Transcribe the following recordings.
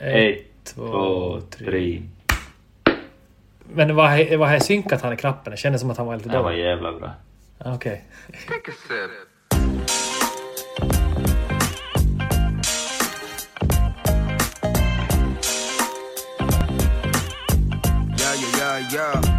Ett, två, tre. Men var var här synkat han i knappen? Det kändes som att han var lite Det var dålig. jävla bra. Okej. Yeah, yeah, yeah, yeah.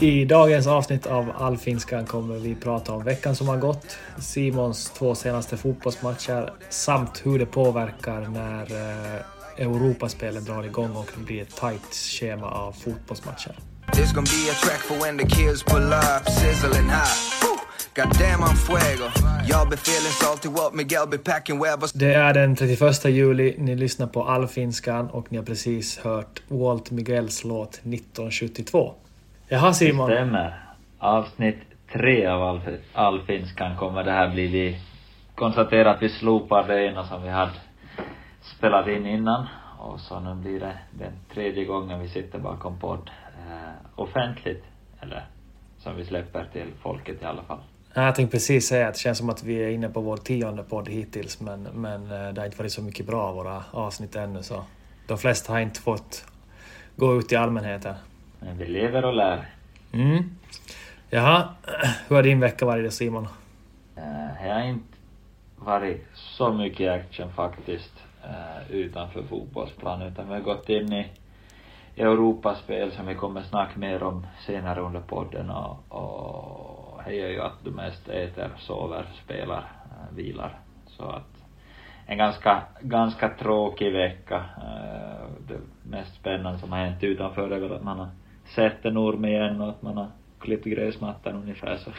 I dagens avsnitt av Allfinskan kommer vi prata om veckan som har gått, Simons två senaste fotbollsmatcher samt hur det påverkar när eh, Europaspelen drar igång och det blir ett tajt schema av fotbollsmatcher. This gonna be a track for when the kids pull up, sizzling hot. Det är den 31 juli, ni lyssnar på Allfinskan och ni har precis hört Walt Miguels låt 1972. Jaha Simon, Stämmer. Avsnitt tre av all, Allfinskan kommer det här bli. Vi konstaterar att vi slopar det ena som vi hade spelat in innan. Och så nu blir det den tredje gången vi sitter bakom podd eh, offentligt. Eller som vi släpper till folket i alla fall. jag tänkte precis säga att det känns som att vi är inne på vår tionde podd hittills men, men eh, det har inte varit så mycket bra våra avsnitt ännu så de flesta har inte fått gå ut till allmänheten. Men vi lever och lär. Mm. Jaha, hur har din vecka varit då Simon? Eh, Det har inte varit så mycket action faktiskt eh, utanför fotbollsplanen utan vi har gått in i Europaspel som vi kommer snacka mer om senare under podden och, och det gör ju att du mest äter, sover, spelar, eh, vilar. Så att en ganska, ganska tråkig vecka. Eh, det mest spännande som har hänt utanför är väl att man har sett en orm igen och att man har klippt gräsmattan ungefär så.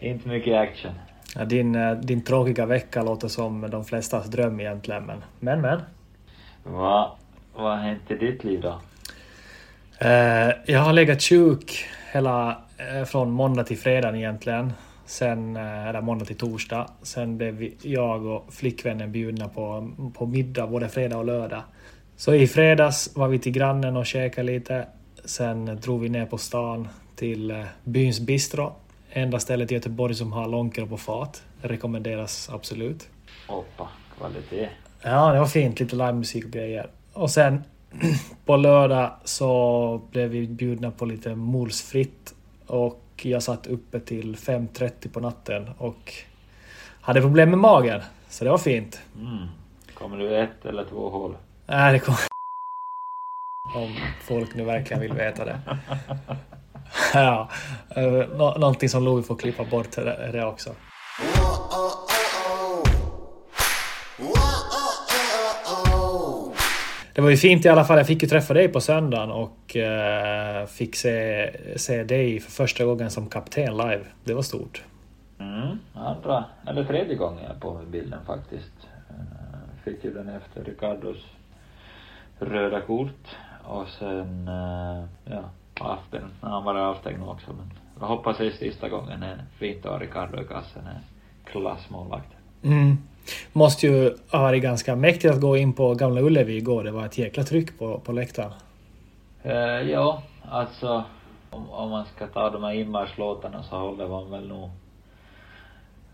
inte mycket action. Ja, din, eh, din tråkiga vecka låter som de flestas dröm egentligen men men. men. Vad, vad har hänt i ditt liv då? Eh, jag har legat sjuk hela eh, från måndag till fredag egentligen. Sen, eh, eller måndag till torsdag. Sen blev jag och flickvännen bjudna på, på middag både fredag och lördag. Så i fredags var vi till grannen och käkade lite. Sen drog vi ner på stan till eh, byns bistro. Enda stället i Göteborg som har långkorv på fat. Rekommenderas absolut. Oppa, kvalitet. Ja, det var fint. Lite livemusik och grejer. Och sen på lördag så blev vi bjudna på lite molsfritt. Och jag satt uppe till 5.30 på natten och hade problem med magen. Så det var fint. Mm. Kommer du ett eller två hål? Nej, det kom... Om folk nu verkligen vill veta det. Ja, eh, nå- någonting som Louie får klippa bort är det också. Det var ju fint i alla fall. Jag fick ju träffa dig på söndagen och eh, fick se, se dig för första gången som kapten live. Det var stort. Mm, andra, eller tredje gången jag är på med bilden faktiskt. Eh, Fick ju den efter Ricardos röda kort och sen, eh, ja, aften, han var avstängd också men jag hoppas det är sista gången. Det är fint att ha Ricardo i kassen. Är klassmålvakt. Mm. Måste ju ha varit ganska mäktigt att gå in på Gamla Ullevi igår. Det var ett jäkla tryck på, på läktaren. Eh, ja, alltså om, om man ska ta de här inmarschlåtarna så håller man väl nog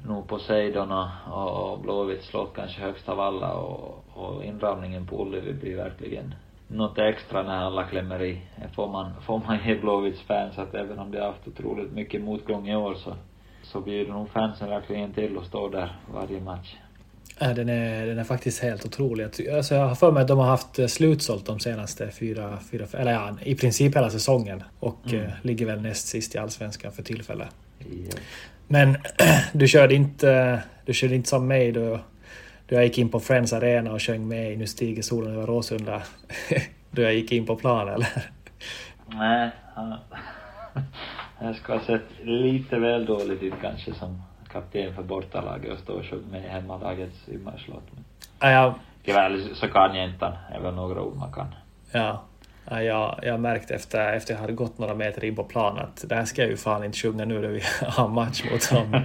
nog Poseidon och, och, Blåvitts låt kanske högst av alla och, och inramningen på Ullevi blir verkligen något extra när alla klämmer i. Får man, får man ge Blåvitts fans att även om de har haft otroligt mycket motgång i år så, så bjuder nog fansen verkligen till och står där varje match. Ja, den, är, den är faktiskt helt otrolig. Alltså jag har för mig att de har haft eh, slutsålt de senaste fyra, fyra eller ja, i princip hela säsongen. Och mm. eh, ligger väl näst sist i Allsvenskan för tillfället. Ja. Men du körde inte, du körde inte som mig då, då jag gick in på Friends Arena och sjöng med i Nu stiger solen över Råsunda. då jag gick in på plan eller? Nej, jag ska ha sett lite väl dåligt ut kanske som kapten för bortalaget och stå och sjunga med i hemmalagets inmarschlåt. Ja, jag... Tyvärr så kan jag inte, det är väl några ord man kan. Ja, Ja, jag, jag märkte efter, efter jag hade gått några meter in på planen att det här ska jag ju fan inte sjunga nu när vi har match mot dem.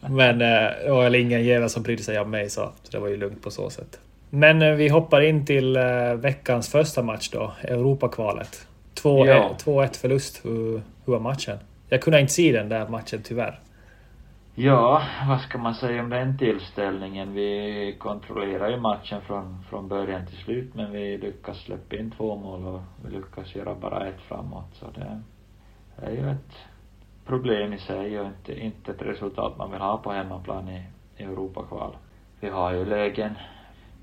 Men eh, det var väl ingen jävel som brydde sig om mig så, så det var ju lugnt på så sätt. Men eh, vi hoppar in till eh, veckans första match då, Europakvalet. 2-1 ja. förlust. Hur, hur var matchen? Jag kunde inte se den där matchen tyvärr. Ja, vad ska man säga om den tillställningen? Vi kontrollerar ju matchen från, från början till slut men vi lyckas släppa in två mål och vi lyckas göra bara ett framåt så det är ju ett problem i sig och inte, inte ett resultat man vill ha på hemmaplan i, i Europakval. Vi har ju lägen,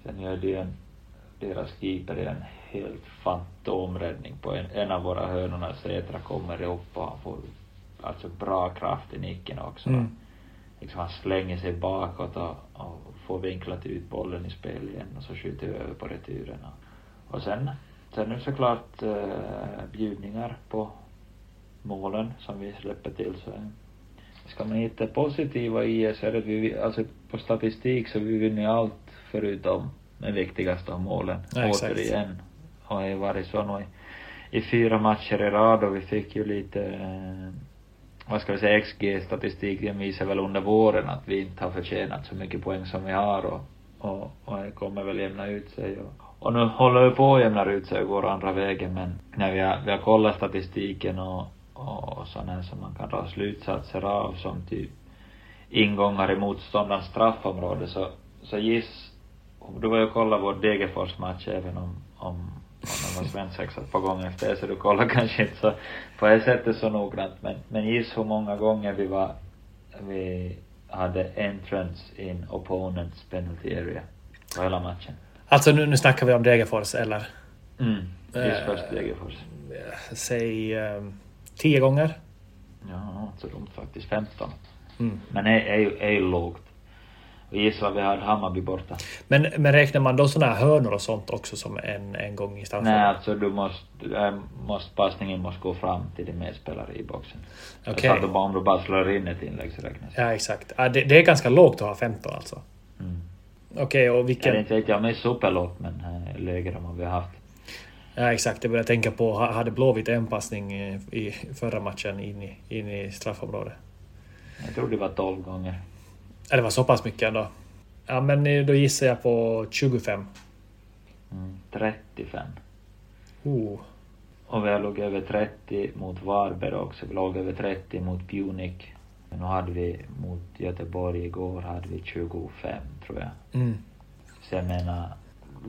sen gör det en, deras keeper en helt fantomräddning på en, en av våra hörnorna, Sätra kommer upp och han får alltså bra kraft i nicken också. Mm liksom han slänger sig bakåt och, och får vinklat ut bollen i spel igen och så skjuter vi över på returen och, sen, sen är det såklart eh, bjudningar på målen som vi släpper till så ska man hitta positiva i så är det att vi, alltså på statistik så vi vinner allt förutom den viktigaste av målen. Ja, Återigen. Och det har varit så nu i, i fyra matcher i rad och vi fick ju lite eh, vad ska vi säga, XG-statistiken visar väl under våren att vi inte har förtjänat så mycket poäng som vi har och, och, och det kommer väl jämna ut sig och, och nu håller vi på att jämna ut sig och går andra vägen men när vi har, vi har kollat statistiken och, och och sådana som man kan dra slutsatser av som typ ingångar i motståndarens straffområde så, så giss, du var ju och kollade vår Degerfors-match även om, om om de var svensexa ett par gånger efter det, så du kollar kanske inte så på det sättet så noggrant. Men, men giss hur många gånger vi var, vi hade entrance in opponents penalty area på hela matchen. Alltså nu, nu snackar vi om Degerfors, eller? Mm, just först Degerfors. Uh, säg um, tio gånger? Ja, inte så dumt faktiskt. 15. Mm. Men det är ju lågt. Och gissa vad vi hade Hammarby borta. Men, men räknar man då sådana här hörnor och sånt också som en, en gång i straffområdet? Nej, alltså du måste, äh, måste, passningen måste gå fram till din medspelare i boxen. Okej. Okay. Så att om du bara slår in ett inlägg så räknas Ja, exakt. Ja, det, det är ganska lågt att ha 15 alltså. Mm. Okej, okay, och vilken... Jag inte vet jag om det är superlågt, men äh, lägre än vad vi har haft. Ja, exakt. Jag började tänka på, hade Blåvitt en passning i förra matchen in i, in i straffområdet? Jag tror det var 12 gånger. Ja, det var så pass mycket ändå. Ja, men då gissar jag på 25. Mm, 35. Oh. Och vi har låg över 30 mot Varberg också. Vi låg över 30 mot Punic. Nu hade vi mot Göteborg igår hade vi 25 tror jag. Mm. Så jag menar,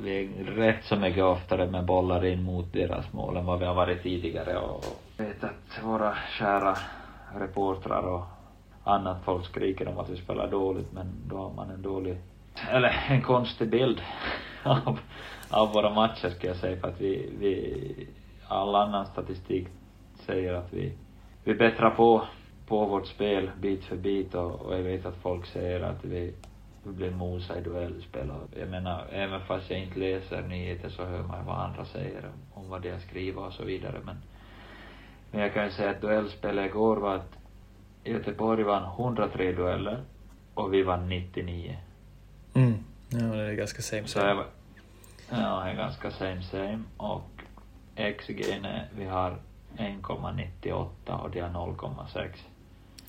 vi är rätt så mycket oftare med bollar in mot deras mål än vad vi har varit tidigare och jag vet att våra kära reportrar och annat folk skriker om att vi spelar dåligt men då har man en dålig, eller en konstig bild av, av våra matcher ska jag säga för att vi, vi, all annan statistik säger att vi, vi bättrar på, på vårt spel bit för bit och, och jag vet att folk säger att vi, vi blir mosa i duellspel och jag menar, även fast jag inte läser nyheter så hör man vad andra säger om, om vad de skriver och så vidare men men jag kan ju säga att duellspelet igår var att Göteborg vann 103 dueller och vi vann 99. Mm. Ja, det är ganska same same. Så ja, det är ganska same same och XG vi har 1,98 och de har 0,6.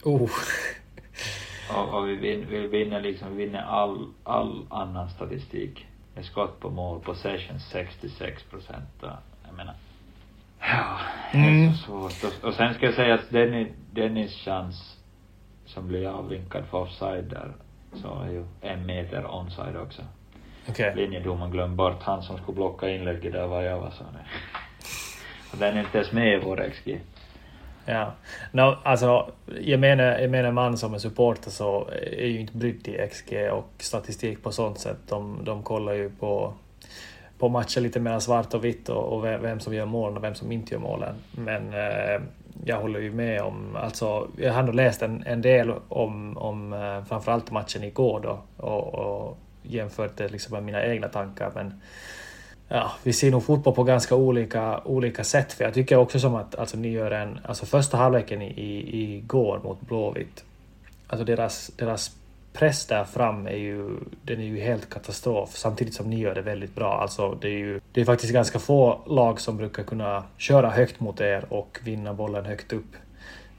Oh. Och, och vi, vin, vi vinner liksom, vi vinner all, all annan statistik. Med skott på mål, possession 66 procent. Jag menar. Ja, det är Mm. så svårt. Och, och sen ska jag säga att Dennis, Dennis chans som blir avvinkad för offside där, så är ju en meter onside också. Okej. Linjedomaren glömde bort han som skulle blocka inlägget där var jag var så nej. Och den är inte ens med i vår XG. Ja. No, alltså, jag menar, jag menar man som är supporter så är ju inte brydd i XG och statistik på sånt sätt. De, de kollar ju på, på matcher lite mellan svart och vitt och, och vem, vem som gör målen och vem som inte gör målen. Men eh, jag håller ju med om, alltså jag har nog läst en, en del om, om eh, framförallt matchen igår då och, och jämfört det liksom med mina egna tankar. Men Ja, vi ser nog fotboll på ganska olika, olika sätt. För jag tycker också som att alltså, ni gör en... Alltså första halvleken i, i, igår mot Blåvitt. Alltså deras, deras press där fram är ju... Den är ju helt katastrof. Samtidigt som ni gör det väldigt bra. Alltså det är ju... Det är faktiskt ganska få lag som brukar kunna köra högt mot er och vinna bollen högt upp.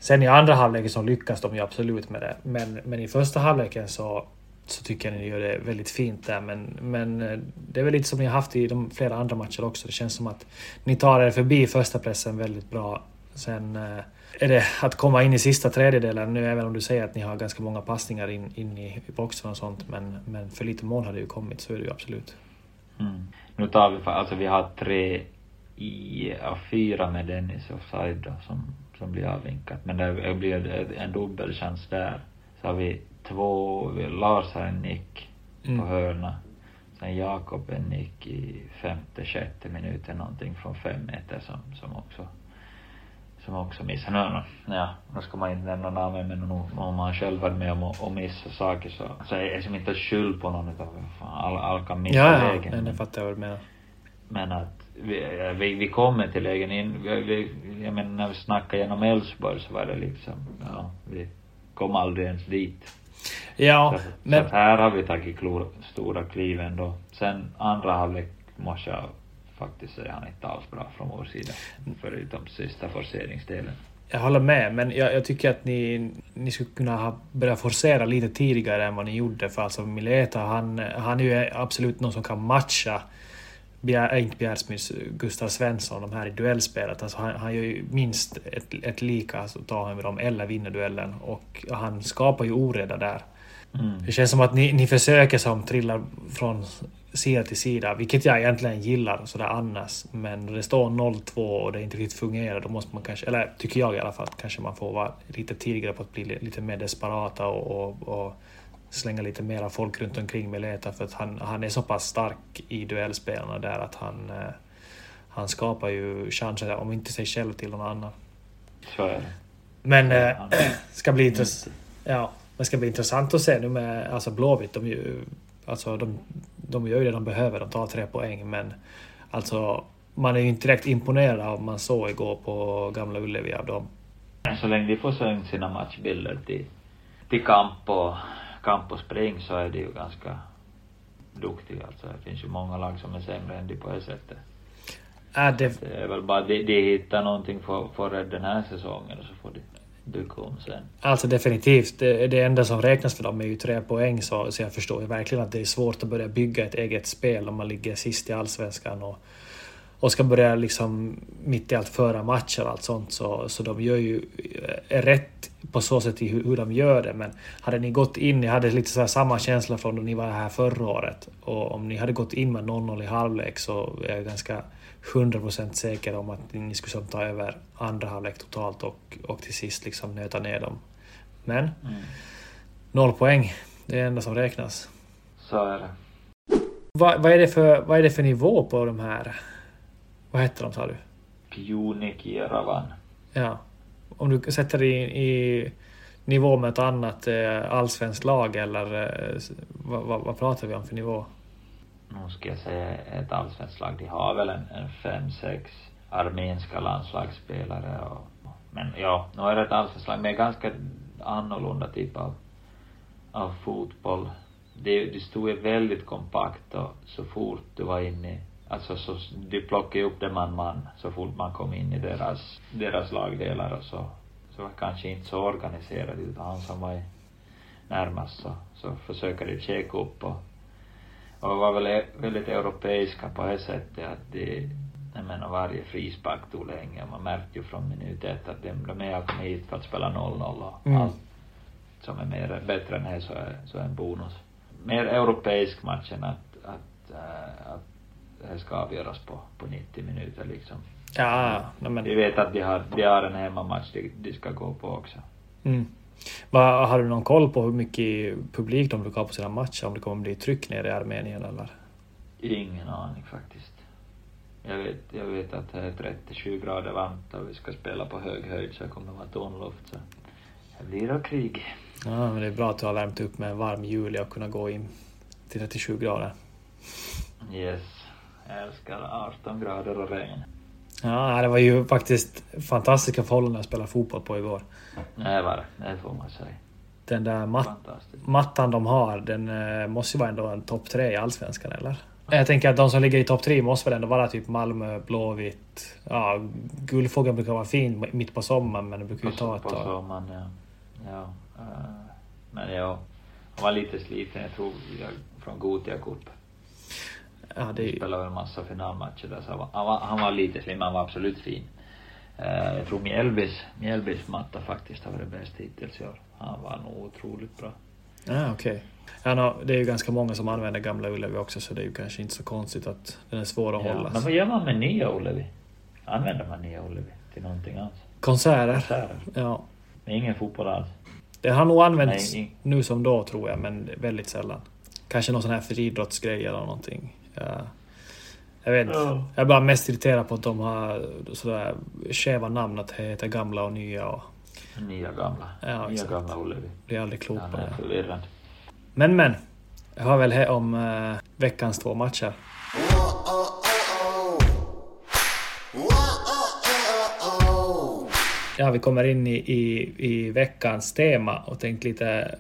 Sen i andra halvleken så lyckas de ju absolut med det. Men, men i första halvleken så så tycker jag ni gör det väldigt fint där. Men, men eh, det är väl lite som ni har haft i de flera andra matcher också. Det känns som att ni tar er förbi första pressen väldigt bra. Sen eh, är det att komma in i sista tredjedelen nu, även om du säger att ni har ganska många passningar in, in i, i boxen och sånt. Men, men för lite mål hade ju kommit, så är det ju absolut. Mm. Nu tar vi, alltså vi har tre i, ja, fyra med Dennis offside då, som, som blir avvinkat. Men det blir en- en dubbelchans där. Så har vi två, Lars har en nick Mm. på hörna. Sen Jakob en nick i femte, sjätte minuten någonting från fem meter som, som också som också missar. Nu, ja, nu ska man inte nämna namn men nu, om man själv varit med om att missa saker så, så är det som inte skyld på någon utan alla, alla kan missa Ja, ja, lägen. men det fattar jag vad du menar. Men att vi, vi, vi kommer till lägen in, vi, vi, jag menar när vi snackade genom Elfsborg så var det liksom, ja, vi kom aldrig ens dit. Ja, så, men... så här har vi tagit klo, stora kliv ändå. Sen andra halvlek måste jag faktiskt säga han inte alls bra från vår sida. Förutom sista forceringsdelen. Jag håller med, men jag, jag tycker att ni, ni skulle kunna ha börjat forcera lite tidigare än vad ni gjorde. För alltså Mileta, han, han är ju absolut någon som kan matcha Bjär, äh, inte Bjärsmyrs, Gustav Svensson, de här i duellspelet. Alltså han, han gör ju minst ett, ett lika, alltså tar han med dem, eller vinner duellen. Och han skapar ju oreda där. Mm. Det känns som att ni, ni försöker som trillar från sida till sida, vilket jag egentligen gillar sådär annars. Men när det står 0-2 och det inte riktigt fungerar, då måste man kanske, eller tycker jag i alla fall, kanske man får vara lite tidigare på att bli lite mer desperata och, och, och slänga lite mera folk runt omkring Mileta för att han, han är så pass stark i duellspelarna där att han, eh, han skapar ju chanser, om inte sig själv till någon annan. Så är det. Men eh, ska bli intressant. Ja, ska bli intressant att se nu med alltså Blåvitt. De, ju, alltså, de, de gör ju det de behöver. De tar tre poäng, men alltså man är ju inte direkt imponerad av man såg igår på Gamla Ullevi av dem. Så länge de får sänkt sina matchbilder till, till kamp och, kamp och spring så är de ju ganska duktiga. Alltså det finns ju många lag som är sämre än de på det sättet. Är det, Det är väl bara de, de hittar någonting för, för den här säsongen och så får de du kom sen. alltså definitivt, det, det enda som räknas för dem är ju tre poäng, så, så jag förstår ju verkligen att det är svårt att börja bygga ett eget spel om man ligger sist i Allsvenskan och, och ska börja liksom mitt i allt föra matcher och allt sånt. Så, så de gör ju eh, rätt på så sätt i hur, hur de gör det. Men hade ni gått in, ni hade lite så här samma känsla från när ni var här förra året. Och om ni hade gått in med 0-0 i halvlek så är jag ganska 100% säker om att ni skulle som ta över andra halvlek totalt och, och till sist liksom nöta ner dem. Men noll poäng, det är det enda som räknas. Så är det. Vad, vad, är det för, vad är det för nivå på de här? Vad heter de sa du? Pionik Ravan. Ja. Om du sätter i, i nivå med ett annat eh, allsvenskt lag eller eh, vad, vad, vad pratar vi om för nivå? Nog ska jag säga ett allsvenskt lag. De har väl en, en fem, sex armenska landslagsspelare och, men ja, nu är det ett allsvenskt lag med ganska annorlunda typ av, av fotboll. Det, det stod ju väldigt kompakt och så fort du var inne i, alltså så, de plockade ju upp det man-man så fort man kom in i deras, deras lagdelar och så, så var kanske inte så organiserad utan han som var närmast så, så försöker de checka upp och, och var väl e- väldigt europeiska på det sättet att de, jag menar varje frispark tog länge. Man märkte ju från minut ett att de, de är kommit hit för att spela 0-0 och Mm. allt som är mer, bättre än det så är, så är en bonus. Mer europeisk match än att, att, äh, att det ska avgöras på, på 90 minuter liksom. Ja, men... Vi vet att de har, de har en hemmamatch de, de ska gå på också. Mm. Har du någon koll på hur mycket publik de brukar ha på sina matcher? Om det kommer bli tryck nere i Armenien eller? Ingen aning faktiskt. Jag vet, jag vet att det är 37 grader varmt och vi ska spela på hög höjd så det kommer vara tonluft så det blir då krig. Ja, men det är bra att du har värmt upp med en varm juli och kunna gå in till 37 grader. Yes. Jag älskar 18 grader och regn. Ja, det var ju faktiskt fantastiska förhållanden att spela fotboll på igår. Det var det, det får man säga. Den där mat mattan de har, den eh, måste ju vara ändå en topp tre i Allsvenskan, eller? Jag tänker att de som ligger i topp tre måste väl ändå vara typ Malmö, Blåvitt. Ja, Guldfågeln brukar vara fin mitt på sommaren, men det brukar ju ta ett på tag. sommaren, ja. Ja. eh, men ja, han var lite sliten, jag tror, jag, från Gothia Cup. Ja, det Vi spelade en massa finalmatcher där, så han var, han var, han var lite slim, han var absolut fin. Eh, jag tror Mjällbys, Mjällbys matta faktiskt har varit bäst hittills i år. Han var nog otroligt bra. Ja, okej. Ja, no, det är ju ganska många som använder gamla Ullevi också, så det är ju kanske inte så konstigt att den är svår att Ja, hålla. men vad gör man med nya Ullevi? Använder man nya Ullevi till någonting alls? Konserter. Konserter? Ja. Men ingen fotboll alls? Det har nog använts Nej, nu som då, tror jag, men väldigt sällan. Kanske någon sån här friidrottsgrej eller någonting. Ja. Jag vet inte. Ja. Jag är bara mest irriterad på att de har sådär skeva namn, att det heter gamla och nya och Nya gamla. Ja, nya exakt. gamla Ullevi. blir aldrig klok på det. Men men. Jag har väl här om eh, veckans två matcher. Ja, vi kommer in i, i, i veckans tema och tänkte lite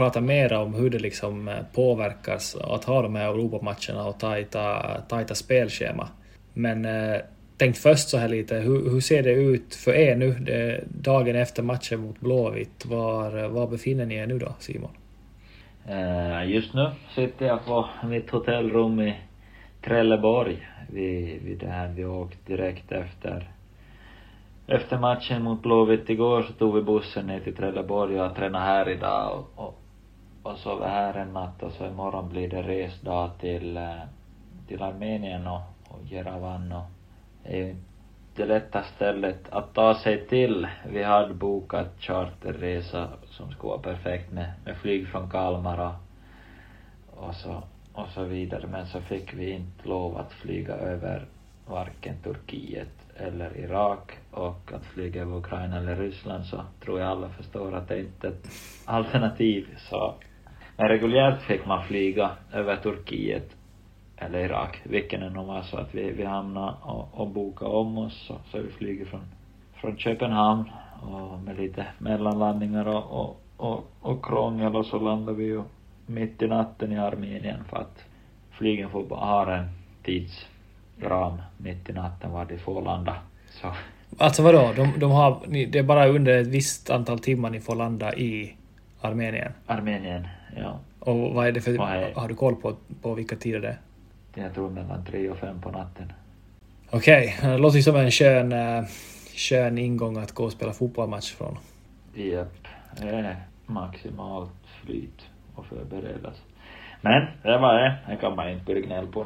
prata mer om hur det liksom eh, påverkas att ha de här Europamatcherna och tajta, tajta spelschema. Men eh, tänkt först så här lite, hur, hur ser det ut för er nu, det, dagen efter matchen mot Blåvitt? Var, var befinner ni er nu då, Simon? Eh, just nu sitter jag på mitt hotellrum i Trelleborg. Vi, vi, där vi åkte direkt efter efter matchen mot Blåvitt igår så tog vi bussen ner till Trelleborg och jag tränade här idag och, och, och sover här en natt och så imorgon blir det resdag till, eh, till Armenien och, och Jerevan. Och det är ju inte det lätta stället att ta sig till. Vi hade bokat charterresa som skulle vara perfekt med, med flyg från Kalmar och, och så och så vidare. Men så fick vi inte lov att flyga över varken Turkiet eller Irak. Och att flyga över Ukraina eller Ryssland så tror jag alla förstår att det inte är ett alternativ. Så men reguljärt fick man flyga över Turkiet eller Irak, vilken det nu var så att vi, vi hamnade och, och bokade om oss så, så vi flyger från, från Köpenhamn och med lite mellanlandningar och, och, och, och krångel och så landade vi ju mitt i natten i Armenien för att flygen får bara ha en tidsram mitt i natten var de får landa. Så Alltså vadå? De, de har, ni, det är bara under ett visst antal timmar ni får landa i Armenien? Armenien, ja. Och vad är det för... Är- Har du koll på, på vilka tider det är? Jag tror mellan tre och fem på natten. Okej, det låter ju som en skön, eh, skön ingång att gå och spela fotbollsmatch från. Japp, det är maximalt flyt och förberedas. Men det var det, det kan man inte börja gnälla på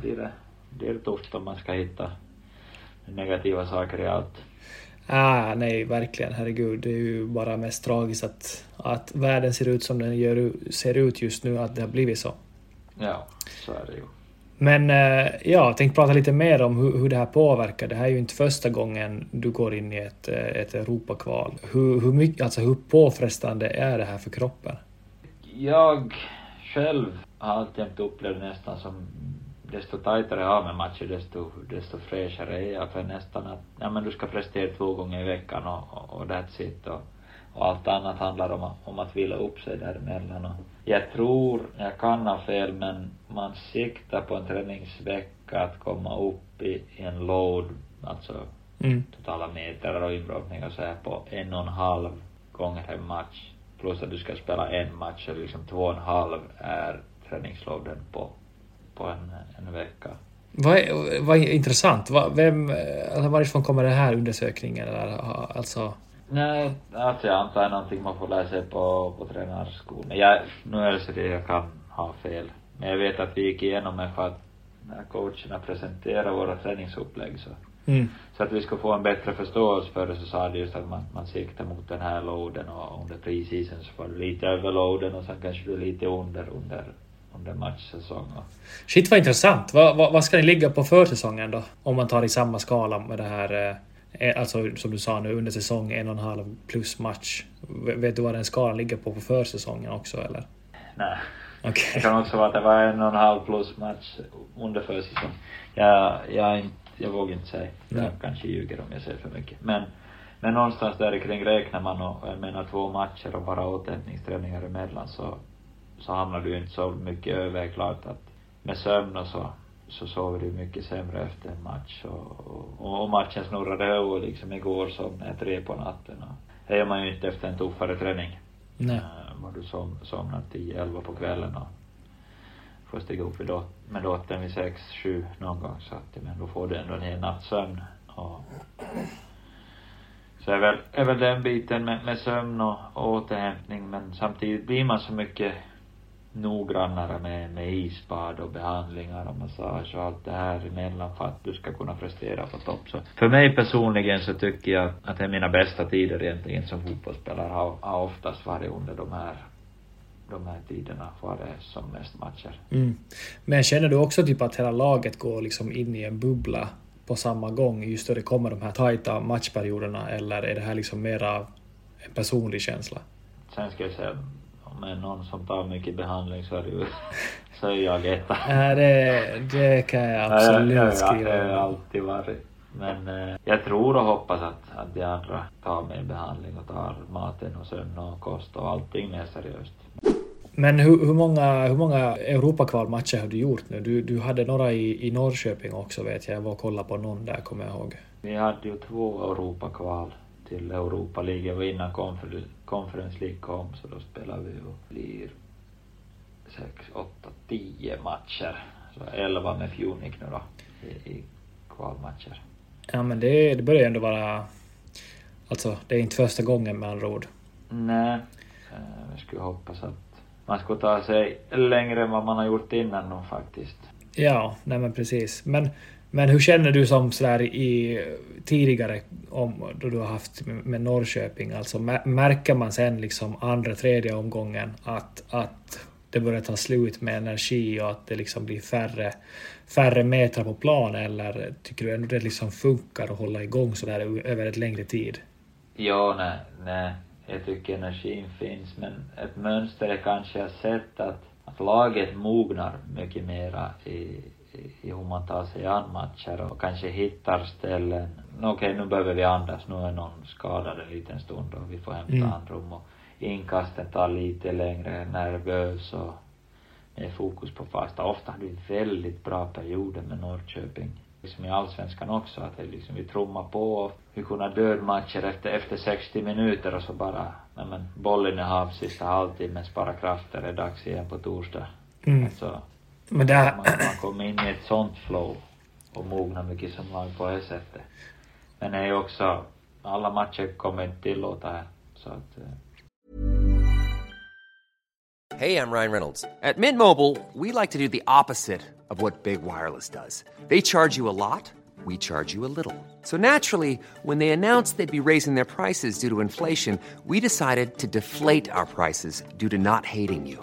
blir det, det tufft om man ska hitta negativa saker i allt. Ah, nej, verkligen. Herregud. Det är ju bara mest tragiskt att, att världen ser ut som den gör, ser ut just nu, att det har blivit så. Ja, så är det ju. Men eh, ja, jag tänkte prata lite mer om hur, hur det här påverkar. Det här är ju inte första gången du går in i ett, eh, ett Europakval. Hur, hur, mycket, alltså hur påfrestande är det här för kroppen? Jag själv har alltid upplevt det nästan som desto tajtare jag har med matcher desto, desto fräschare är jag för nästan att, ja men du ska prestera två gånger i veckan och, och, och that's it och, och allt annat handlar om, att- om att vila upp sig däremellan och jag tror, jag kan ha fel men man siktar på en träningsvecka att komma upp i, i en load, alltså Mm. totala meter och inbrottning och så här på en och en halv gånger en match plus att du ska spela en match, så liksom två och en halv är träningsloaden på, på en, en vecka. Vad, är, vad är intressant. Vad, vem, alltså varifrån kommer den här undersökningen? Alltså, Nej, alltså jag antar är någonting man får lära sig på, på tränarskolan. Jag, nu är det så det jag kan ha fel. Men jag vet att vi gick igenom det för att när coacherna presenterade våra träningsupplägg så, mm. så att vi skulle få en bättre förståelse för det så sa de just att man, man siktar mot den här loaden och under preseason så får du lite över loaden och sen kanske du lite under under under matchsäsong. Shit vad intressant. Vad, vad, vad ska ni ligga på försäsongen då? Om man tar i samma skala med det här eh, alltså som du sa nu under säsong en och en halv plus match. Vet du vad den skalan ligger på på försäsongen också eller? Nej. Okay. Det kan också vara att det var en och en halv plus match under försäsong. Jag, jag, jag vågar inte säga. Jag mm. kanske ljuger om jag säger för mycket. Men, men någonstans där kring räknar man och jag menar två matcher och bara återhämtningsträningar emellan så, så hamnar du inte så mycket över. Klart att med sömn och så, så sover du mycket sämre efter en match och, och, och matchen snurrade över liksom igår somnade jag tre på natten och det gör man ju inte efter en tuffare träning. Nej. Var du som, somnar tio, elva på kvällen och får stiga upp med dottern vid sex, sju någon gång så att men då får du ändå en hel natts sömn och så är väl, är väl den biten med, med sömn och, och återhämtning men samtidigt blir man så mycket noggrannare med, med isbad och behandlingar och massage och allt det här emellan för att du ska kunna prestera på topp. Så för mig personligen så tycker jag att det är mina bästa tider egentligen som fotbollsspelare har, har oftast varit under de här de här tiderna var det som mest matcher. Mm. Men känner du också typ att hela laget går liksom in i en bubbla på samma gång just då det kommer de här tajta matchperioderna eller är det här liksom mera en personlig känsla? Sen ska jag säga är någon som tar mycket behandling så är det ju, så är jag etta. Ja, det, det kan jag absolut ja, skriva Det har alltid varit. Men eh, jag tror och hoppas att, att de andra tar med behandling och tar maten och sömn och kost och allting mer seriöst. Men hur, hur, många, hur många Europakvalmatcher har du gjort nu? Du, du hade några i, i Norrköping också vet jag. Jag var och kollade på någon där kommer jag ihåg. Vi hade ju två Europakval till Europa League och innan Conference, Conference League kom så då spelade vi och blir sex, åtta, tio matcher. Så elva med Funic nu då i, i kvalmatcher. Ja men det, det börjar ändå vara... Alltså det är inte första gången med andra ord. Nej. Eh, jag skulle hoppas att man skulle ta sig längre än vad man har gjort innan då faktiskt. Ja, nej men precis. Men men hur känner du som sådär i tidigare om, då du har haft med Norrköping, alltså märker man sen liksom andra, tredje omgången att, att det börjar ta slut med energi och att det liksom blir färre, färre metrar på plan eller tycker du ändå det liksom funkar att hålla igång sådär över ett längre tid? Ja, nej, nej. Jag tycker energin finns men ett mönster är kanske jag sett att, att laget mognar mycket mera i, i hur man tar sig an matcher och kanske hittar ställen. Okej, okay, nu behöver vi andas, nu är någon skadad en liten stund och vi får hämta mm. andrum och inkasten tar lite längre, nervös och med fokus på fasta. Ofta har vi väldigt bra perioder med Norrköping. Liksom i allsvenskan också, att det liksom, vi trummar på och vi kunde dödmatcher efter, efter 60 minuter och så bara, nej men bollen är hav sista halvtimmen, spara krafter, är dags igen på torsdag. Mm. Alltså, men det här... man, man kommer in i ett sånt flow och mognar mycket som lag på det sättet. Men det är ju också, alla matcher kommer inte tillåta det. Så att... Eh. Hej, I'm Ryan Reynolds. At Mint Mobile, we like to do the opposite of what Big Wireless does. They charge you a lot, we charge you a little. So naturally, when they announced they'd be raising their prices due to inflation, we decided to deflate our prices due to not hating you.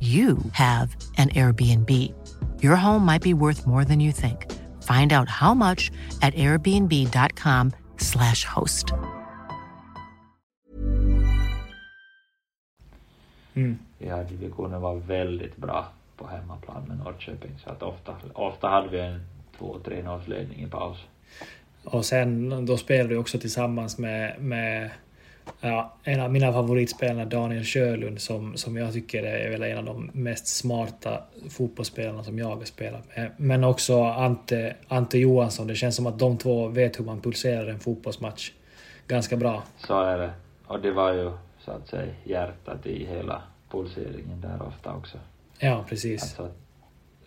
you have an Airbnb. Your home might be worth more than you think. Find out how much at airbnb.com/slash host. Mm. Vi hade divisionen var väldigt bra på hemmaplan med Norrköping så att ofta, ofta hade vi en 2-3 ledning i paus. Och sen då spelar du också tillsammans med, med ja, en av mina favoritspelare, Daniel Sjölund, som, som jag tycker är väl en av de mest smarta fotbollsspelarna som jag har spelat med. Men också Ante, Ante Johansson. Det känns som att de två vet hur man pulserar en fotbollsmatch ganska bra. Så är det. Och det var ju så att säga hjärtat i hela pulseringen där ofta också. Ja, precis. Alltså,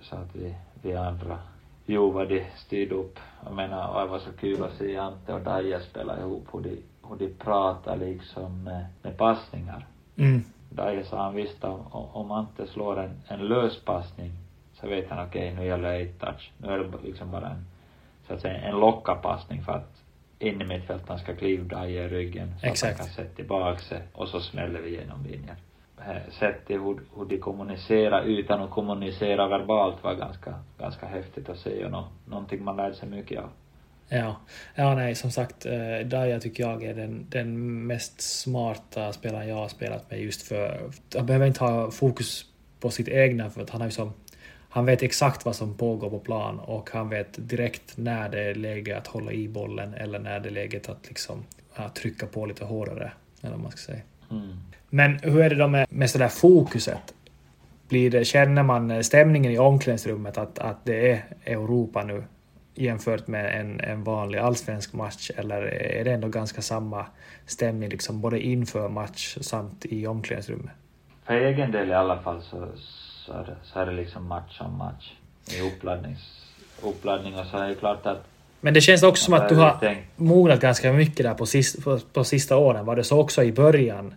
så att vi, vi andra jo vad de styrde upp. Jag menar, det var så kul att se Ante och Daja spela ihop, hur de, hur de pratar liksom med, med passningar. Mm. Daja sa han visste om, om Ante slår en, en lös passning så vet han okej, okay, nu gäller det touch. Nu är det liksom bara en, så att säga, en lockapassning för att in i mittfältaren ska kliva Daja i ryggen så Exakt. att han kan sätta tillbaka sig och så smäller vi igenom linjen. Sättet hur, hur de kommunicerar utan att kommunicera verbalt var ganska, ganska häftigt att se och no, någonting man lärde sig mycket av. Ja, ja nej som sagt, eh, Daya tycker jag är den, den mest smarta spelaren jag har spelat med just för... Han behöver inte ha fokus på sitt egna för att han har ju som... Han vet exakt vad som pågår på plan och han vet direkt när det är läge att hålla i bollen eller när det är läget att liksom ja, trycka på lite hårdare. Eller vad man ska säga. Mm. Men hur är det då med, med sådär fokuset? Blir det, känner man stämningen i omklädningsrummet att, att det är Europa nu jämfört med en, en vanlig allsvensk match eller är det ändå ganska samma stämning liksom både inför match samt i omklädningsrummet? För egen del i alla fall så, så, är, det, så är det liksom match om match i uppladdnings, uppladdning och så är det klart att Men det känns också som att du har mognat ganska mycket där på, sist, på, på sista åren. Var det så också i början?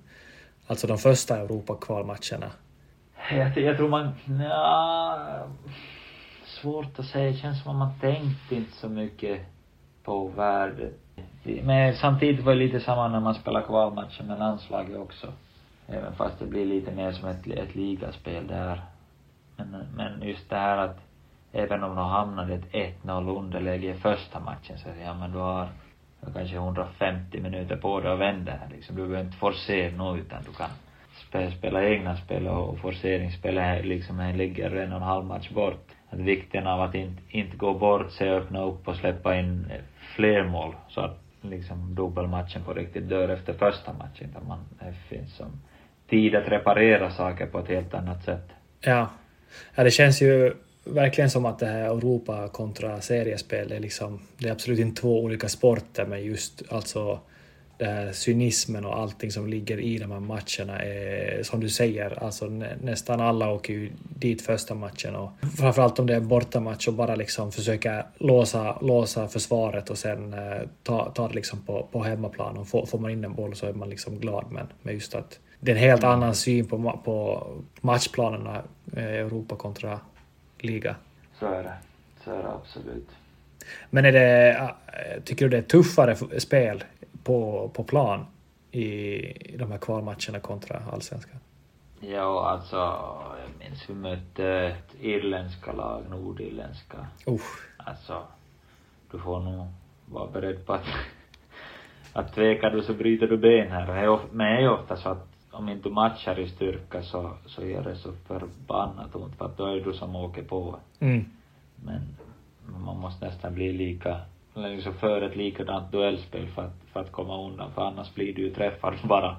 Alltså de första Europakvalmatcherna? Jag, jag tror man... Ja, svårt att säga. Det känns som att man tänkte inte så mycket på värdet. Men samtidigt var det lite samma när man spelar kvalmatcher med landslaget också. Även fast det blir lite mer som ett, ett ligaspel där. Men, men just det här att även om de hamnade ett 1-0 underläge i första matchen så ja men du har kanske 150 minuter på dig att vända här liksom. Du behöver inte forcera något utan du kan spela, spela egna spel och forceringsspelet liksom ligger en och en halv match bort. Att vikten av att inte, inte gå bort sig, öppna upp och släppa in fler mål så att liksom dubbelmatchen på riktigt dör efter första matchen där man, det finns som tid att reparera saker på ett helt annat sätt. Ja. Ja, det känns ju verkligen som att det här Europa kontra seriespel är liksom, det är absolut inte två olika sporter men just alltså här cynismen och allting som ligger i de här matcherna är som du säger, alltså nä, nästan alla åker ju dit första matchen och framförallt om det är en bortamatch och bara liksom försöka låsa, låsa försvaret och sen eh, ta, ta det liksom på, på hemmaplan och får, får man in en boll så är man liksom glad men, men just att det är en helt annan syn på, på matchplanerna eh, Europa kontra liga. Så är det. Så är det absolut. Men är det, tycker du det är tuffare spel på, på plan i de här kvalmatcherna kontra allsvenskan? Ja, alltså, jag minns vi mötte ett irländska lag, nordirländska. Usch. Alltså, du får nog vara beredd på att, att tvekar du så bryter du ben här. Men det är ofta så att om inte matchar i styrka så, så gör det så förbannat ont för att då är det du som åker på. Mm. Men man måste nästan bli lika, liksom för ett likadant duellspel för att, för att komma undan för annars blir du ju träffad bara.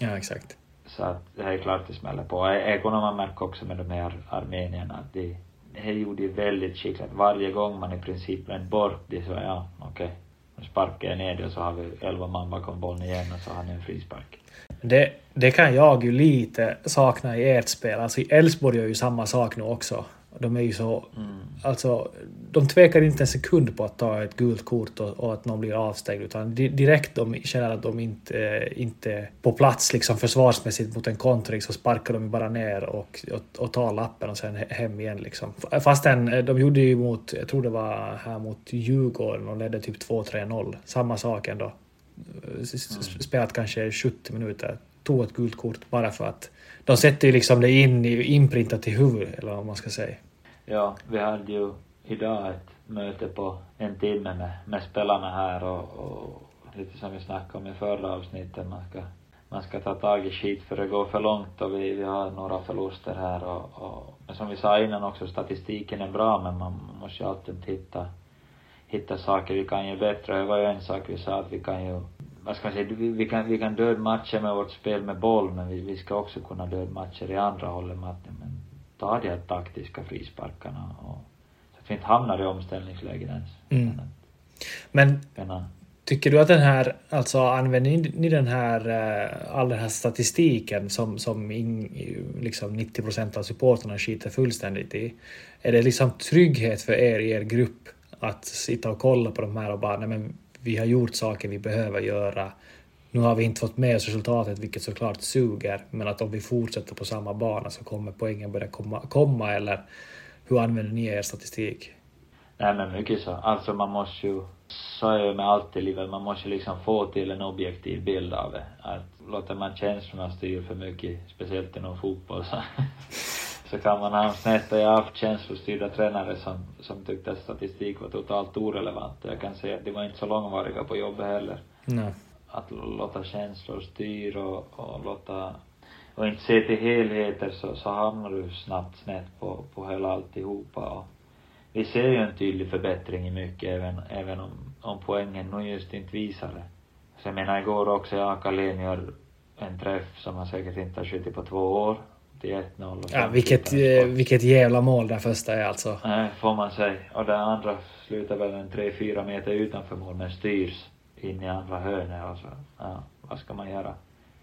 Ja, exakt. Så att det är klart det smäller på. Kunde man märka också med de här armenierna att de, det gjorde ju väldigt skickligt. Varje gång man i princip vänt bort det så, ja, okej. Okay. Nu sparkar jag ner det och så har vi elva man bakom bollen igen och så har ni en frispark. Det, det kan jag ju lite sakna i ert spel. Alltså i Elfsborg gör ju samma sak nu också. De är ju så... Mm. Alltså, de tvekar inte en sekund på att ta ett gult kort och, och att någon blir avstängd. Utan direkt de känner att de inte, inte är på plats liksom försvarsmässigt mot en kontring så sparkar de bara ner och, och, och tar lappen och sen hem igen. Liksom. Fastän de gjorde ju mot, jag tror det var här mot Djurgården och ledde typ 2-3-0. Samma sak ändå. Mm. Spelat kanske 70 minuter tog ett gult kort bara för att de sätter ju liksom det in i, inprintat i huvudet, eller vad man ska säga. Ja, vi hade ju idag ett möte på en timme med, med spelarna här och, och lite som vi snackade om i förra avsnittet, man ska, man ska ta tag i skit för det går för långt och vi, vi har några förluster här och, och men som vi sa innan också, statistiken är bra men man måste ju alltid hitta, hitta saker vi kan ju bättre. Det var ju en sak vi sa att vi kan ju vad ska man säga, vi, vi kan, vi kan döda matcher med vårt spel med boll, men vi, vi ska också kunna döda matcher i andra hållet med att men, ta de här taktiska frisparkarna och så att vi inte hamnar i omställningslägen ens. Mm. Men Penna. tycker du att den här, alltså använder ni, ni den här, eh, all den här statistiken som, som in, liksom 90 procent av supporterna skiter fullständigt i? Är det liksom trygghet för er i er grupp att sitta och kolla på de här och bara, nej men vi har gjort saker vi behöver göra. Nu har vi inte fått med oss resultatet, vilket såklart suger, men att om vi fortsätter på samma bana så kommer poängen börja komma, komma eller hur använder ni er statistik? Nej men mycket så. Alltså man måste ju, så är det med allt i livet, man måste liksom få till en objektiv bild av det. Att låter man känslorna styra för mycket, speciellt inom fotboll, så, så kan man snett. Och jag har haft känslostyrda tränare som, som tyckte att statistik var totalt orelevant. Jag kan säga att de var inte så långvariga på jobbet heller. Nej. Att låta känslor styra och, och låta och inte se till helheter så, så hamnar du snabbt snett på, på hela alltihopa och vi ser ju en tydlig förbättring i mycket även, även om, om poängen nog just inte visar det. Så jag menar igår också, jag Carlén gör en träff som han säkert inte har skjutit på två år. Till 1-0. och Ja, vilket, eh, vilket jävla mål det första är alltså. Nej, får man säga. Och den andra slutar väl en tre fyra meter utanför mål men styrs in i andra hörnet och så, ja, vad ska man göra?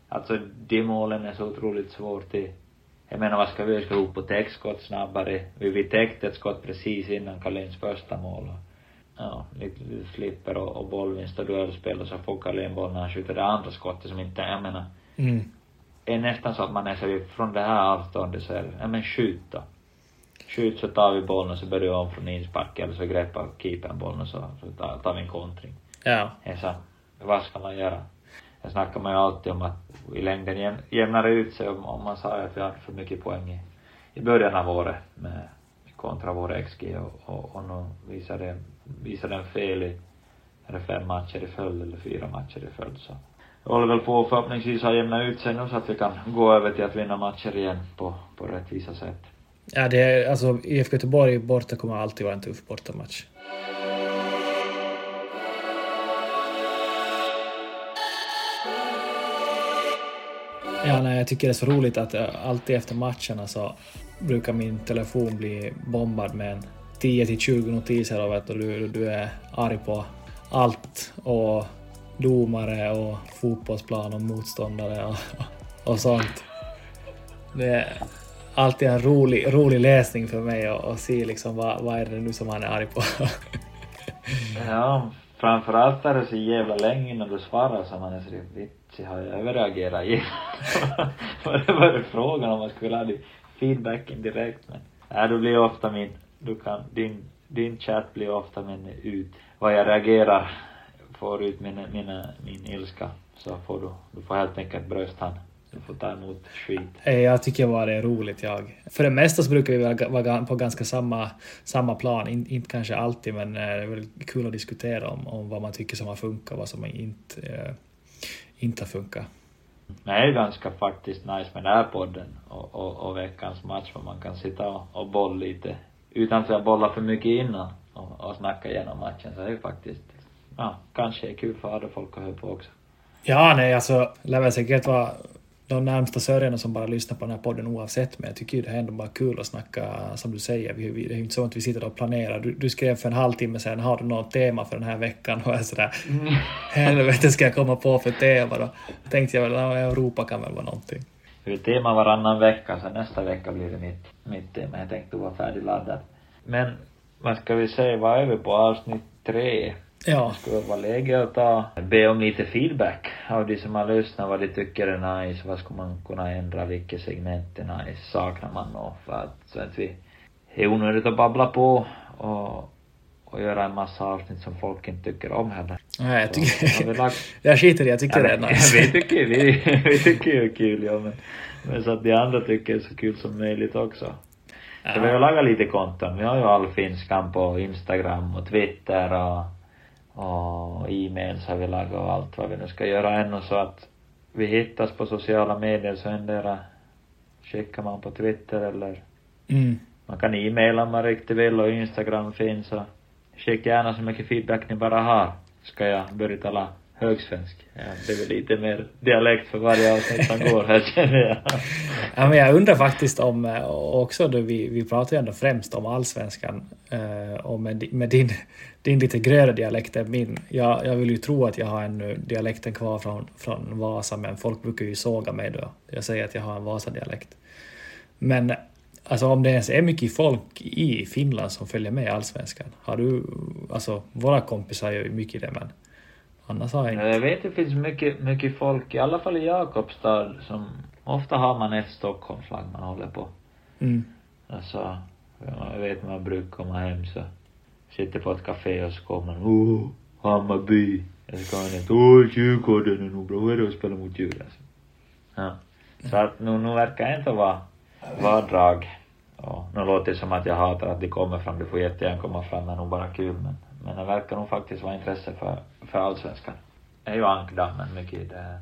Alltså de målen är så otroligt svårt till jag menar vad ska vi göra? Ska vi upp på täckskott snabbare? Vi, vi täckte ett skott precis innan Carléns första mål ja, lite, lite flipper och, och bollvinst och duellspel och så får Carlén bollen när han skjuter det andra skottet som inte, jag menar, Mm. Är nästan så att man är så från det här avståndet så är det, ja men skjut då. Skjut så tar vi bollen och så börjar vi om från inspark eller så greppar keepern bollen och så, så tar, tar vi en kontring. Ja. Så, vad ska man göra? Jag snackar man ju alltid om att i längden jäm, jämnar det ut sig om, om man sa att vi hade för mycket poäng i, i början av året med kontra vår XG och, och, och nu visar det, visar den fel i, är det fem matcher i följd eller fyra matcher i följd så jag håller väl på att förhoppningsvis ha jämnat ut sig nu så att vi kan gå över till att vinna matcher igen på, på rättvisa sätt. Ja, det är, alltså IFK Göteborg borta kommer alltid vara en tuff bortamatch. Ja, nej, jag tycker det är så roligt att eh, alltid efter matcherna så brukar min telefon bli bombad med en 10 till 20 notiser av att du, du är arg på allt och domare och fotbollsplan och motståndare och, och sånt. Det är alltid en rolig, rolig läsning för mig att se liksom vad, vad är det nu som han är arg på. Ja, framförallt är det så jävla länge innan du svarar så man är så vitsig, har jag överreagerat igen? Vad var det frågan om man skulle ha feedbacken direkt men, nej det blir ofta min, du kan, din, din chatt blir ofta min ut, vad jag reagerar, får ut min, mina, min ilska, så får du, du får helt enkelt brösthand. Du får ta emot skit. Eh, Jag tycker bara det är roligt jag. För det mesta så brukar vi vara på ganska samma, samma plan. In, inte kanske alltid men eh, det är väl kul att diskutera om, om vad man tycker som har funkat och vad som inte, eh, inte har funkat. Det är ganska faktiskt nice med den här podden och, och, och veckans match för man kan sitta och, och bolla lite utan att jag bollar för mycket innan och, och snacka igenom matchen så är det faktiskt, ja, kanske är kul för andra folk att höra på också. Ja, nej alltså lär väl säkert vara de närmsta sörjorna som bara lyssnar på den här podden oavsett men jag tycker ju det är ändå bara kul att snacka som du säger. Vi, vi, det är ju inte så att vi sitter och planerar. Du, du skrev för en halvtimme sedan, har du något tema för den här veckan? Och jag är sådär, helvete ska jag komma på för tema då? Tänkte jag väl, Europa kan väl vara någonting. Det är tema varannan vecka så nästa vecka blir det mitt, mitt tema. Jag tänkte vara färdigladdad. Men vad ska vi säga, vad är vi på avsnitt tre? Ja, vara läge att ta, be om lite feedback av de som har lyssnat, vad de tycker är nice, vad skulle man kunna ändra, vilket segment är nice, saknar man något för att, så att vi, det är onödigt att babbla på och, och och göra en massa avsnitt som folk inte tycker om heller. Nej, jag tycker... lagt- jag skiter i jag tycker det är Ja, nice. vi tycker vi, vi tycker ju det är kul ja men, men så att de andra tycker det är så kul som möjligt också. Så vi har lagat lite konton. Vi har ju allfinskan på Instagram och Twitter och, och e-mails har vi lagat och allt vad vi nu ska göra ännu så att vi hittas på sociala medier så endera skickar man på Twitter eller Mm. man kan e-maila om man riktigt vill och Instagram finns och skicka gärna så mycket feedback ni bara har. Ska jag börja tala högsvensk? Ja, det blir lite mer dialekt för varje avsnitt som går här känner jag. Ja, men jag undrar faktiskt om, eh, också då vi, vi pratar ju ändå främst om allsvenskan eh, och med, med din, din lite grövre dialekt än min. Jag, jag vill ju tro att jag har ännu dialekten kvar från, från Vasa men folk brukar ju såga mig då. Jag säger att jag har en Vasa-dialekt. Men alltså om det ens är mycket folk i Finland som följer med i allsvenskan. Har du, alltså våra kompisar gör ju mycket det men annars har jag inte. Jag vet det finns mycket, mycket folk, i alla fall i Jakobstad, som ofta har man ett Stockholmslag man håller på. Mm. Alltså, ja, jag vet man brukar komma hem så sitter på ett café och så kommer man Åh, Hammarby. Och så kommer ner Åh, Djurgården är nog bra. Hur är det att spela mot Djurgården? Ja. Så att nu, nu verkar det inte vara, vara drag. Och nu låter det som att jag hatar att de kommer fram. De får jättegärna komma fram, det är nog bara kul. Men, men det verkar nog faktiskt vara intresse för, för allsvenskan. Det är ju ankdammen mycket i det här.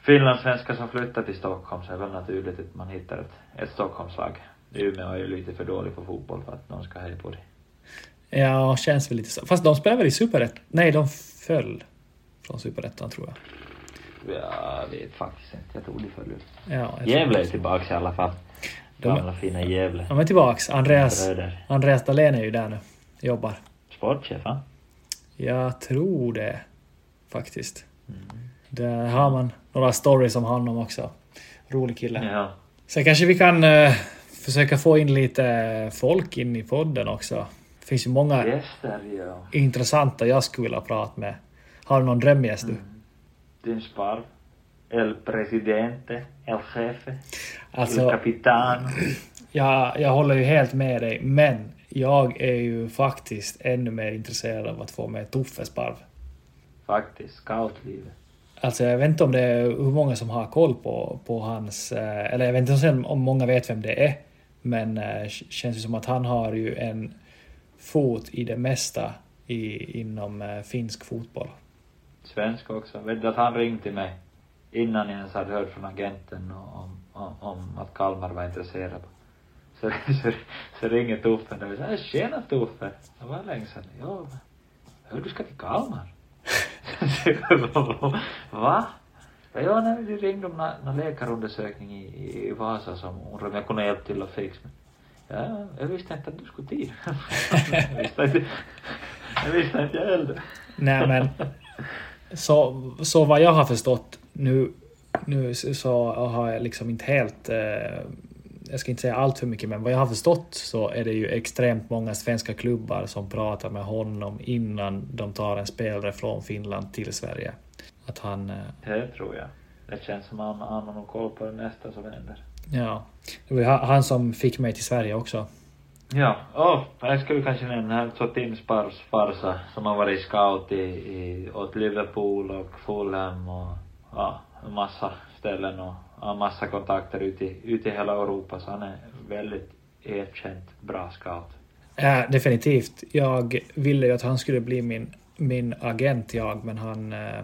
Finlandssvenskar som flyttar till Stockholm så är det väl naturligt att man hittar ett, ett Stockholmslag. Umeå är ju lite för dålig på fotboll för att någon ska heja på det. Ja, känns väl lite så. Fast de spelar väl i Superettan? Nej, de föll från Superettan tror jag. Jag vet faktiskt inte. Jag tror de föll ut. Ja, Gävle är tillbaks i alla fall. De Gamla fina Gävle. De är tillbaks. Andreas. Andreas Dahlén är ju där nu. Jobbar. Sportchef, va? Jag tror det. Faktiskt. Där har man några stories om honom också. Rolig kille. Ja. Sen kanske vi kan eh, försöka få in lite folk in i podden också. Det finns ju många Gäster, ja. intressanta jag skulle vilja prata med. Har du någon drömgäst du? Din sparv. El presidente. El jefe. El Alltså, capitan. jag, jag håller ju helt med dig, men jag är ju faktiskt ännu mer intresserad av att få med Toffe Sparv. Faktiskt. Scoutlivet. Alltså jag vet inte om det är hur många som har koll på, på hans... eh, Eller jag vet inte om många vet vem det är. Men eh, känns ju som att han har ju en fot i det mesta i, inom eh, finsk fotboll. Svensk också. Vet du att han ringde till mig innan jag ens hade hört från agenten om, om, om att Kalmar var intresserad. Så, så, så ringer Toffe och säger äh, tjena Toffe. Det var länge sedan. Ja, hör du ska till Kalmar? Va? Ja, ja nej, vi ringde om någon läkarundersökning i, i, i Vasa som undrade om jag kunde hjälpa till att fixa. Ja, jag visste inte att du skulle dit. jag visste inte, jag visste inte jag heller. Nej men så, så vad jag har förstått nu, nu så har jag liksom inte helt... Eh, jag ska inte säga allt för mycket men vad jag har förstått så är det ju extremt många svenska klubbar som pratar med honom innan de tar en spelare från Finland till Sverige. Att han... Eh, Det tror jag. Det känns som att han har koll på det nästa som händer. ja. Det var ju han som fick mig till Sverige också. Ja, oh, jag skulle kanske nämna här så Tim Spars farsa som har varit scout i, i, åt Liverpool och Fulham och ja, en massa ställen och har massa kontakter ute ute i hela Europa så han är väldigt erkänt bra scout. Ja, definitivt. Jag ville ju att han skulle bli min, min agent jag, men han... Eh,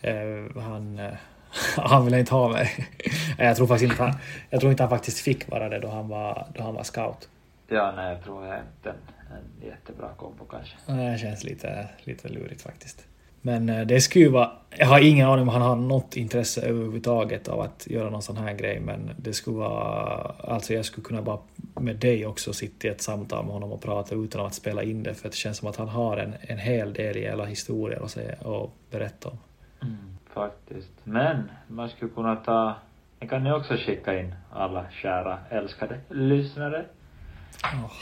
eh, han, eh, han ville inte ha mig. jag tror faktiskt inte han, jag tror inte han faktiskt fick vara det då han var, då han var scout. Ja, nej, jag tror jag inte en, en jättebra kombo kanske. Det känns lite, lite lurigt faktiskt. Men eh, det skulle ju vara... Jag har ingen aning om han har något intresse överhuvudtaget av att göra någon sån här grej, men det skulle vara... Alltså jag skulle kunna bara med dig också sitta i ett samtal med honom och prata utan att spela in det, för det känns som att han har en, en hel del i hela historier att säga och berätta om. Faktiskt. Men man skulle kunna ta, det kan ni också skicka in alla kära älskade lyssnare.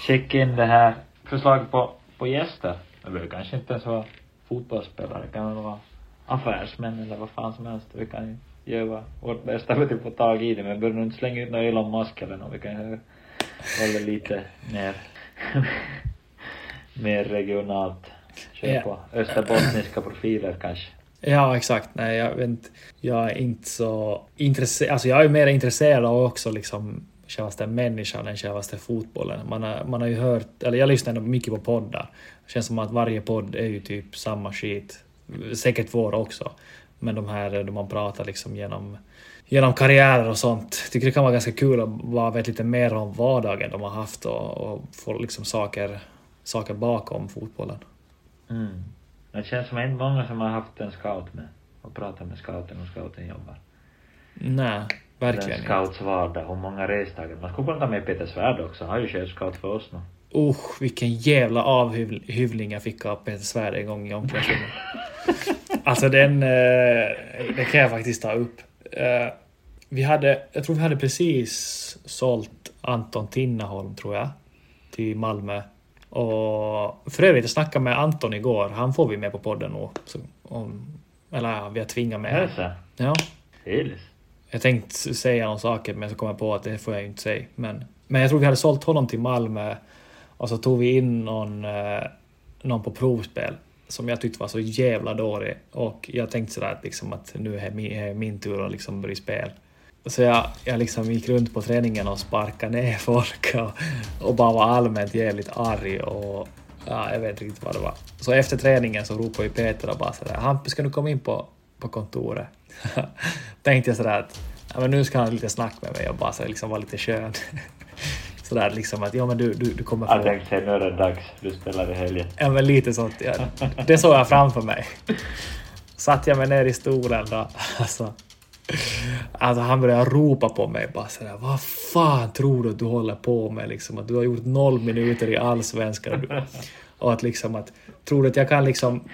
Skicka in det här förslag på, på gäster. Det behöver kanske inte ens vara fotbollsspelare, kan väl vara affärsmän eller vad fan som helst. Vi kan ju göra vårt bästa för att få tag i det, men börja nu inte slänga ut någon Elon Musk eller något. Vi kan ju hålla lite ner. mer regionalt. Ja. på österbottniska profiler kanske. Ja, exakt. Nej, jag vet inte. Jag är inte så intresserad. Alltså jag är mer intresserad av också liksom självaste människan än självaste fotbollen. Man har, man har ju hört, eller jag lyssnar ändå mycket på poddar. Det känns som att varje podd är ju typ samma skit. Säkert vår också. Men de här där man pratar liksom genom, genom karriärer och sånt. Tycker det kan vara ganska kul att bara veta lite mer om vardagen de har haft och, och få liksom saker, saker bakom fotbollen. Mm. Det känns som en många som har haft en scout med och pratat med scouten och scouten jobbar. Nej, verkligen Den scouts vardag, hur många resdagar. Man skulle kunna ta med Peter Svärd också, han är ju själv scout för oss nu. Usch, vilken jävla avhyvling jag fick av Peter Svärd en gång i omklädningsrummet. alltså den, eh, det kan jag faktiskt ta upp. Eh, vi hade, jag tror vi hade precis sålt Anton Tinnaholm, tror jag, till Malmö. Och för övrigt, jag snackade med Anton igår. Han får vi med på podden nu. Eller ja, vi har tvingat med? Ja. Trevligt. Jag tänkte säga några saker men så kom jag på att det får jag ju inte säga. Men, men jag tror vi hade sålt honom till Malmö och så tog vi in någon, eh, någon på provspel som jag tyckte var så jävla dålig. Och jag tänkte sådär att, liksom att nu är min, är min tur att liksom börja spela. Så jag, jag liksom gick runt på träningen och sparkade ner folk och, och bara var allmänt jävligt arg och ja, jag vet inte riktigt vad det var. Så efter träningen så ropade ju Peter och bara sådär Hampus ska du komma in på, på kontoret? Tänkte jag sådär att ja, men nu ska han ha lite snack med mig och bara så liksom vara lite skön. Sådär liksom att ja men du, du, du kommer Jag få... tänkte säga nu är det dags, du spelar i helgen. Ja men lite sånt. Ja. Det såg jag framför mig. Satt jag mig ner i stolen då. Alltså, alltså han började ropa på mig bara sådär. Vad fan tror du att du håller på med liksom? Att du har gjort noll minuter i allsvenskan. Och, du- och att liksom att... Tror du att jag kan liksom...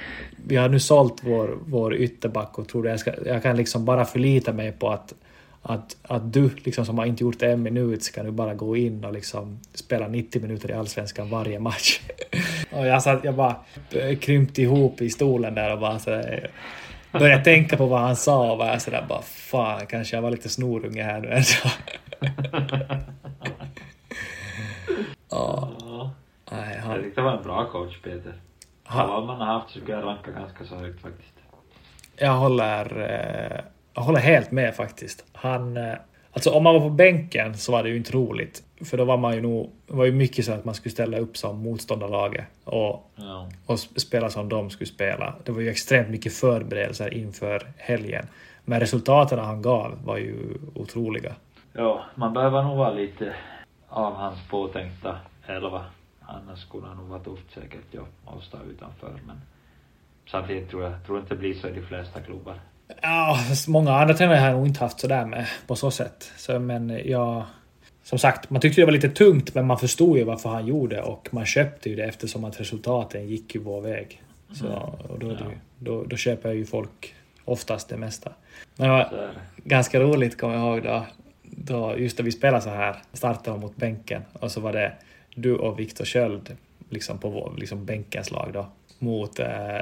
Vi har nu sålt vår, vår ytterback och tror jag, ska, jag kan liksom bara förlita mig på att att, att du liksom som har inte gjort en minut ska nu bara gå in och liksom spela 90 minuter i Allsvenskan varje match. och jag, satt, jag bara krympte ihop i stolen där och bara sådär, började tänka på vad han sa och var sådär bara fan kanske jag var lite snorunge här nu ändå. Ja. Nej, han, det var en bra coach, Peter. Ha- Av vad man har haft så skulle jag ranka ganska så högt faktiskt. jag håller, eh, jag håller helt med faktiskt. Han, eh, alltså om man var på bänken så var det ju inte roligt. För då var man ju nog, var ju mycket så att man skulle ställa upp som motståndarlaget och, Ja. och sp- spela som de skulle spela. Det var ju extremt mycket förberedelser inför helgen. Men resultaten han gav var ju otroliga. Ja, man behöver nog vara lite av hans påtänkta elva. Annars skulle han nog vara tufft säkert, ja, att stå utanför. Men samtidigt tror jag, tror inte det blir så i de flesta klubbar. Ja, många andra tränare har jag nog inte haft sådär med på så sätt. Så, men jag... Som sagt, man tyckte det var lite tungt, men man förstod ju varför han gjorde och man köpte ju det eftersom att resultaten gick ju vår väg. Så, och då, det ju- då, då köper ju folk oftast det mesta. Men det var ganska roligt, kommer jag ihåg, då, då just när vi spelade så här, startade mot bänken och så var det du och Viktor Sköld liksom på vår, liksom bänkens lag då, mot eh,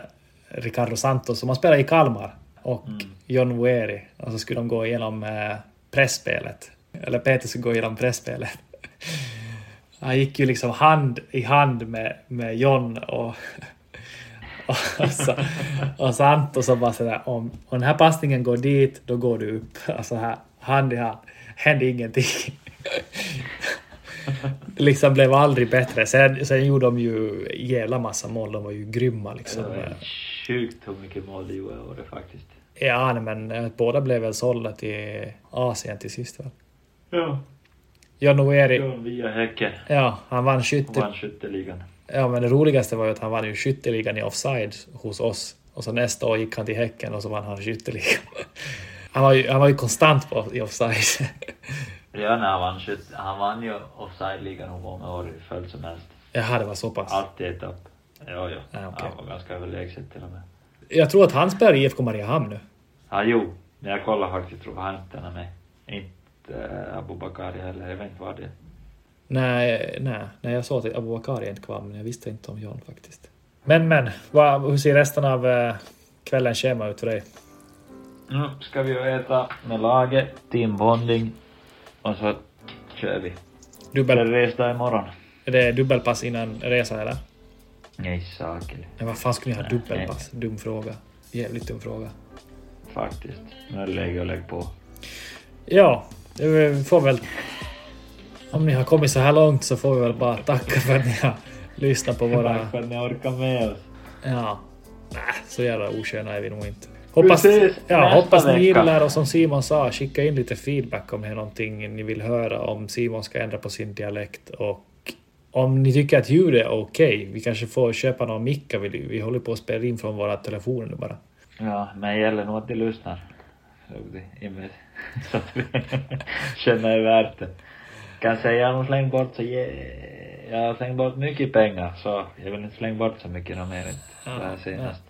Ricardo Santos som har spelat i Kalmar och John Vueri. Och så skulle de gå igenom eh, pressspelet. Eller Peter skulle gå igenom pressspelet. Han gick ju liksom hand i hand med, med John och, och, så, och Santos och bara sådär om, om den här passningen går dit, då går du upp. Alltså här, hand i hand. Hände ingenting. Det liksom blev aldrig bättre. Sen, sen gjorde de ju jävla massa mål. De var ju grymma liksom. Det var sjukt hur mycket mål de gjorde faktiskt. Ja, nej, men eh, båda blev väl sålda till Asien till sist väl? Ja. Oeri, John via Häcken. ja, han vann skytte... Vann skytteligan. Ja, men det roligaste var ju att han vann ju skytteligan i offside hos oss. Och så nästa år gick han till Häcken och så vann han skytteligan. Han var ju, han var ju konstant på, i offside. Ja, när han vann han vann ju offside-ligan hur många år i följd som helst. Jaha, det var så pass. Alltid etapp. Ja, ja. Ja, okej. Han var ganska överlägset till och med. Jag tror att han spelar i IFK Mariehamn nu. Ja, jo. När jag kollar faktiskt tror jag han inte är med. Inte äh, Abubakari heller. Jag vet inte vad det är. Nej, nej, nej jag såg att Abubakar är inte kvar, men jag visste inte om John faktiskt. Men, men, vad, hur ser resten av eh, kvällens schema ut för dig? Nu ska vi äta med laget, teambonding och så kör vi. Dubbel, resdag imorgon. är det dubbelpass innan resa eller? Nej, saker. Men vad fan skulle ni ha dubbelpass? Dum fråga. Jävligt dum fråga. Faktiskt. Det läge att lägga på. Ja, vi får väl... Om ni har kommit så här långt så får vi väl bara tacka för att ni har lyssnat på våra... Tack för att ni orkar med oss. Ja. Nej, så jävla osköna är vi nog inte. Hoppas, Precis, ja, hoppas ni vecka. gillar och som Simon sa, skicka in lite feedback om det är någonting ni vill höra om Simon ska ändra på sin dialekt och om ni tycker att ljudet är okej. vi kanske får köpa några mickar. Vi, vi håller på att spela in från våra telefoner nu bara. Ja, men det gäller nog att de lyssnar. Så att vi känner är värt det. Kan säga jag har nog slängt bort så ge, jag har slängt bort mycket pengar så jag vill inte slänga bort så mycket mer. Ja, det här senast.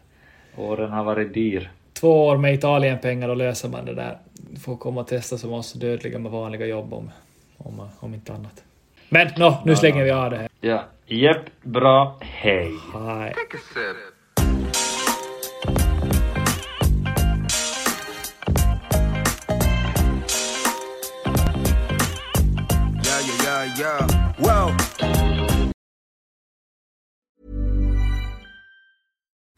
Åren har varit dyr. Två år med Italienpengar och löser man det där. Får komma och testa som oss dödliga med vanliga jobb om, om, om inte annat. Men nå, nu slänger vi av det här. Ja, jepp, bra, hej. Hej.